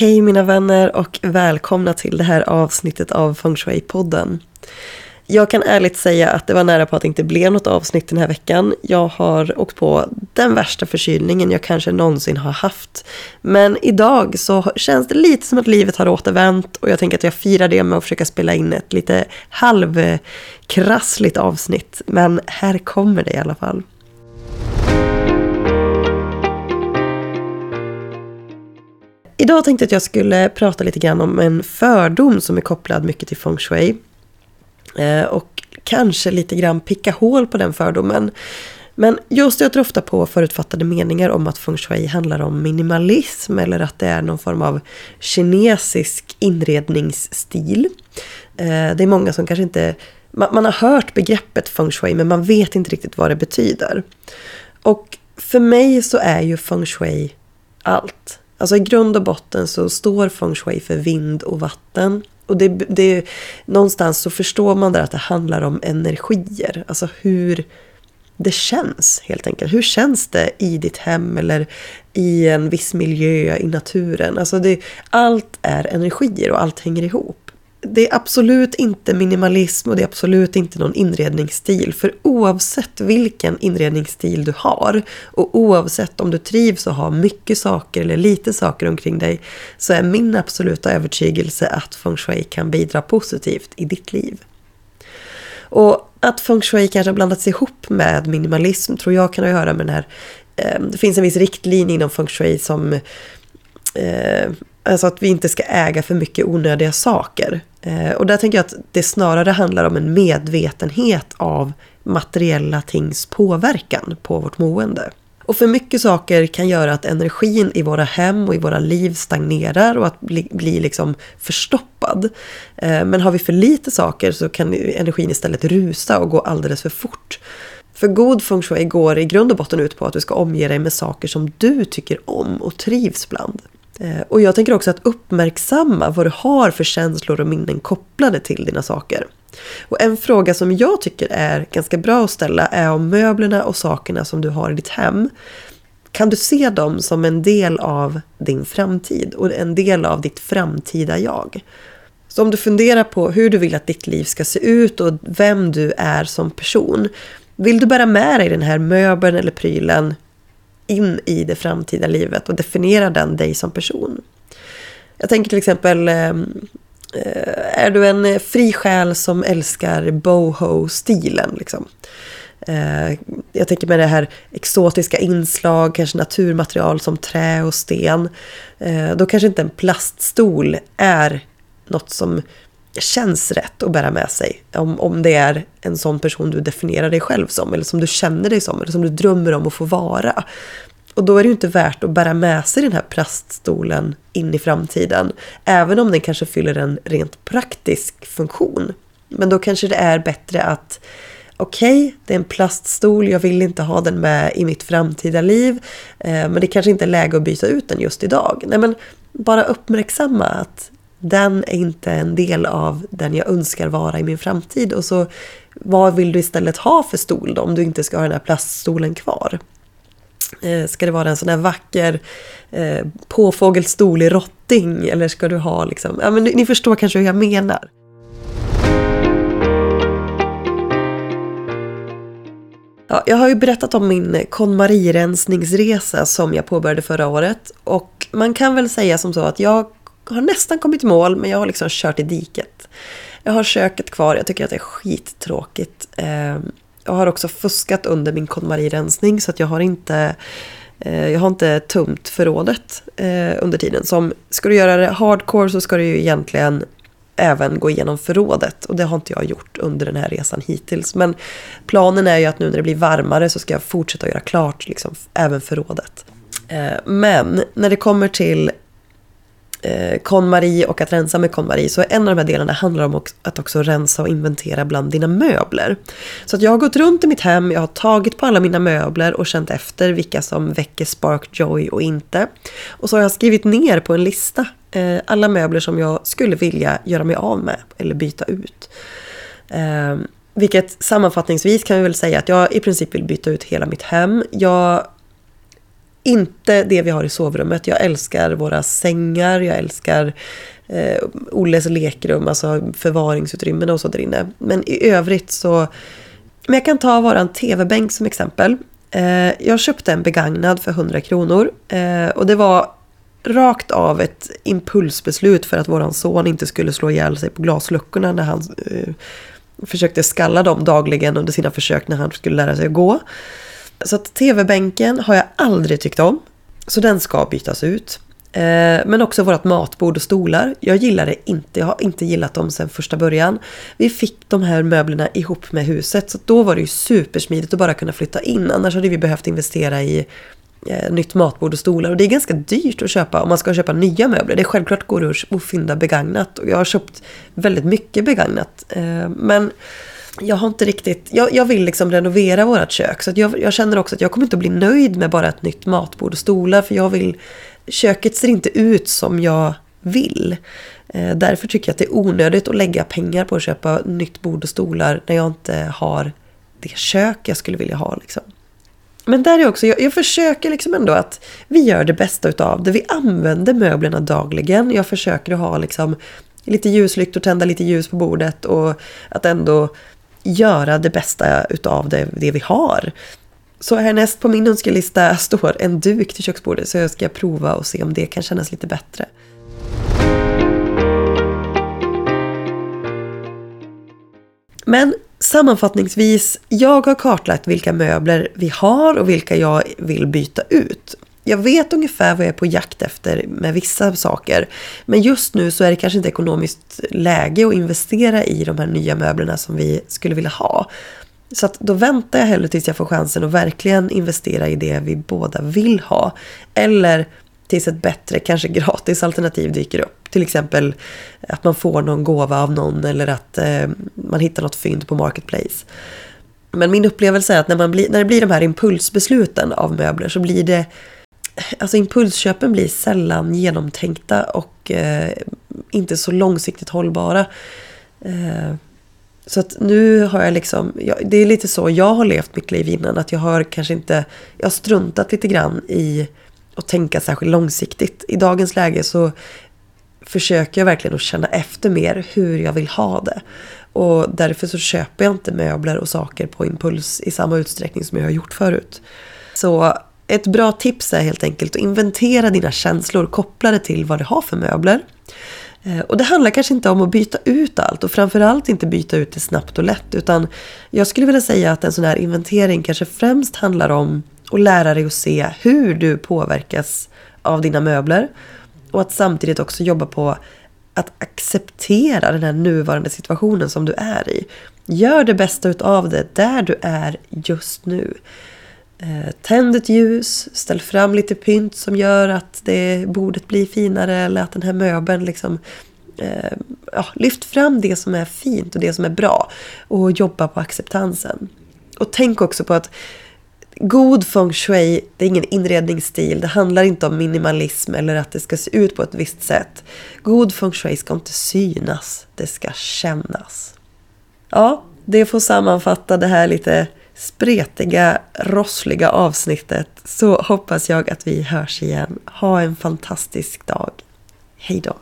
Hej mina vänner och välkomna till det här avsnittet av Feng Shui-podden. Jag kan ärligt säga att det var nära på att det inte blev något avsnitt den här veckan. Jag har åkt på den värsta förkylningen jag kanske någonsin har haft. Men idag så känns det lite som att livet har återvänt och jag tänker att jag firar det med att försöka spela in ett lite halvkrassligt avsnitt. Men här kommer det i alla fall. Idag tänkte jag att jag skulle prata lite grann om en fördom som är kopplad mycket till feng shui. Eh, och kanske lite grann picka hål på den fördomen. Men jag stöter ofta på förutfattade meningar om att feng shui handlar om minimalism eller att det är någon form av kinesisk inredningsstil. Eh, det är många som kanske inte... Man har hört begreppet feng shui men man vet inte riktigt vad det betyder. Och för mig så är ju feng shui allt. Alltså i grund och botten så står feng shui för vind och vatten. Och det, det, någonstans så förstår man där att det handlar om energier. Alltså hur det känns helt enkelt. Hur känns det i ditt hem eller i en viss miljö i naturen? Alltså det, allt är energier och allt hänger ihop det är absolut inte minimalism och det är absolut inte någon inredningsstil. För oavsett vilken inredningsstil du har och oavsett om du trivs och har mycket saker eller lite saker omkring dig så är min absoluta övertygelse att feng shui kan bidra positivt i ditt liv. Och att feng shui kanske har blandats ihop med minimalism tror jag kan ha att göra med den här... Eh, det finns en viss riktlinje inom feng shui som eh, Alltså att vi inte ska äga för mycket onödiga saker. Eh, och där tänker jag att det snarare handlar om en medvetenhet av materiella tings påverkan på vårt mående. Och för mycket saker kan göra att energin i våra hem och i våra liv stagnerar och att bli, bli liksom förstoppad. Eh, men har vi för lite saker så kan energin istället rusa och gå alldeles för fort. För god feng shui går i grund och botten ut på att du ska omge dig med saker som du tycker om och trivs bland. Eh, och jag tänker också att uppmärksamma vad du har för känslor och minnen kopplade till dina saker. Och en fråga som jag tycker är ganska bra att ställa är om möblerna och sakerna som du har i ditt hem kan du se dem som en del av din framtid och en del av ditt framtida jag? Så om du funderar på hur du vill att ditt liv ska se ut och vem du är som person. Vill du bära med dig den här möbeln eller prylen in i det framtida livet och definiera den dig som person. Jag tänker till exempel, ehm, eh, är du en fri själ som älskar boho-stilen? Liksom? Eh, jag tänker med det här exotiska inslag, kanske naturmaterial som trä och sten. Eh, då kanske inte en plaststol är något som känns rätt att bära med sig. Om, om det är en sån person du definierar dig själv som eller som du känner dig som eller som du drömmer om att få vara. Och då är det ju inte värt att bära med sig den här plaststolen in i framtiden. Även om den kanske fyller en rent praktisk funktion. Men då kanske det är bättre att okej, okay, det är en plaststol, jag vill inte ha den med i mitt framtida liv. Eh, men det kanske inte är läge att byta ut den just idag. Nej men bara uppmärksamma att den är inte en del av den jag önskar vara i min framtid. Och så vad vill du istället ha för stol då, om du inte ska ha den här plaststolen kvar? Eh, ska det vara en sån här vacker eh, påfågelstol i rotting? Eller ska du ha liksom... Ja, men ni, ni förstår kanske hur jag menar. Ja, jag har ju berättat om min KonMari-rensningsresa som jag påbörjade förra året. Och man kan väl säga som så att jag har nästan kommit i mål men jag har liksom kört i diket. Jag har köket kvar, jag tycker att det är skittråkigt. Ehm, jag har också fuskat under min KonMari-rensning så att jag har inte eh, jag har inte tömt förrådet eh, under tiden. Så ska du göra det hardcore så ska du ju egentligen även gå igenom förrådet. Och det har inte jag gjort under den här resan hittills. Men planen är ju att nu när det blir varmare så ska jag fortsätta göra klart liksom, även förrådet. Eh, men när det kommer till eh, KonMari och att rensa med KonMari så en av de här delarna handlar om att också rensa och inventera bland dina möbler. Så att jag har gått runt i mitt hem, jag har tagit på alla mina möbler och känt efter vilka som väcker spark joy och inte. Och så har jag skrivit ner på en lista eh, alla möbler som jag skulle vilja göra mig av med eller byta ut. Eh, vilket sammanfattningsvis kan vi väl säga att jag i princip vill byta ut hela mitt hem. Jag inte det vi har i sovrummet. Jag älskar våra sängar, jag älskar eh, Olles lekrum, alltså förvaringsutrymmen och så där inne. Men i övrigt så... Men jag kan ta våran TV-bänk som exempel. Eh, jag köpte en begagnad för 100 kronor. Eh, och det var rakt av ett impulsbeslut för att våran son inte skulle slå ihjäl sig på glasluckorna när han eh, försökte skalla dem dagligen under sina försök när han skulle lära sig att gå. Så att tv-bänken har jag aldrig tyckt om. Så den ska bytas ut. Eh, men också vårt matbord och stolar. Jag gillar det inte. Jag har inte gillat dem sedan första början. Vi fick de här möblerna ihop med huset. Så då var det ju supersmidigt att bara kunna flytta in. Annars hade vi behövt investera i eh, nytt matbord och stolar. Och det är ganska dyrt att köpa om man ska köpa nya möbler. Det är självklart går det att fynda begagnat. Och jag har köpt väldigt mycket begagnat. Eh, men jag har inte riktigt, jag, jag vill liksom renovera vårt kök. Så jag, jag, känner också att jag kommer inte att bli nöjd med bara ett nytt matbord och stolar. För jag vill, köket ser inte ut som jag vill. Eh, därför tycker jag att det är onödigt att lägga pengar på att köpa nytt bord och stolar när jag inte har det kök jag skulle vilja ha. Liksom. Men där är också, jag, jag, försöker liksom ändå att vi gör det bästa utav det. Vi använder möblerna dagligen. Jag försöker att ha liksom lite ljuslyktor, tända lite ljus på bordet och att ändå göra det bästa utav det, det vi har. Så härnäst på min önskelista står en duk till köksbordet så jag ska prova och se om det kan kännas lite bättre. Men sammanfattningsvis, jag har kartlagt vilka möbler vi har och vilka jag vill byta ut. Jag vet ungefär vad jag är på jakt efter med vissa saker. Men just nu så är det kanske inte ekonomiskt läge att investera i de här nya möblerna som vi skulle vilja ha. Så att då väntar jag hellre tills jag får chansen att verkligen investera i det vi båda vill ha. Eller tills ett bättre, kanske gratis alternativ dyker upp. Till exempel att man får någon gåva av någon eller att eh, man hittar något fynd på Marketplace. Men min upplevelse är att när, man blir, när det blir de här impulsbesluten av möbler så blir det alltså impulsköpen blir sällan genomtänkta och eh, inte så långsiktigt hållbara. Eh, så att nu har jag liksom, jag, det är lite så jag har levt mitt liv innan. Att jag har kanske inte, jag har struntat lite grann i att tänka särskilt långsiktigt. I dagens läge så försöker jag verkligen att känna efter mer hur jag vill ha det. Och därför så köper jag inte möbler och saker på impuls i samma utsträckning som jag har gjort förut. Så ett bra tips är helt enkelt att inventera dina känslor kopplade till vad du har för möbler. Eh, och det handlar kanske inte om att byta ut allt och framförallt inte byta ut det snabbt och lätt utan jag skulle vilja säga att en sån här inventering kanske främst handlar om att lära dig att se hur du påverkas av dina möbler och att samtidigt också jobba på att acceptera den här nuvarande situationen som du är i. Gör det bästa utav det där du är just nu. Eh, tänd ett ljus, ställ fram lite pynt som gör att det, bordet blir finare eller att den här möbeln liksom eh, ja, Lyft fram det som är fint och det som är bra och jobba på acceptansen. Och tänk också på att god feng shui, det är ingen inredningsstil. Det handlar inte om minimalism eller att det ska se ut på ett visst sätt. God feng shui ska inte synas, det ska kännas. Ja, det får sammanfatta det här lite spretiga, rossliga avsnittet så hoppas jag att vi hörs igen. Ha en fantastisk dag. Hej då!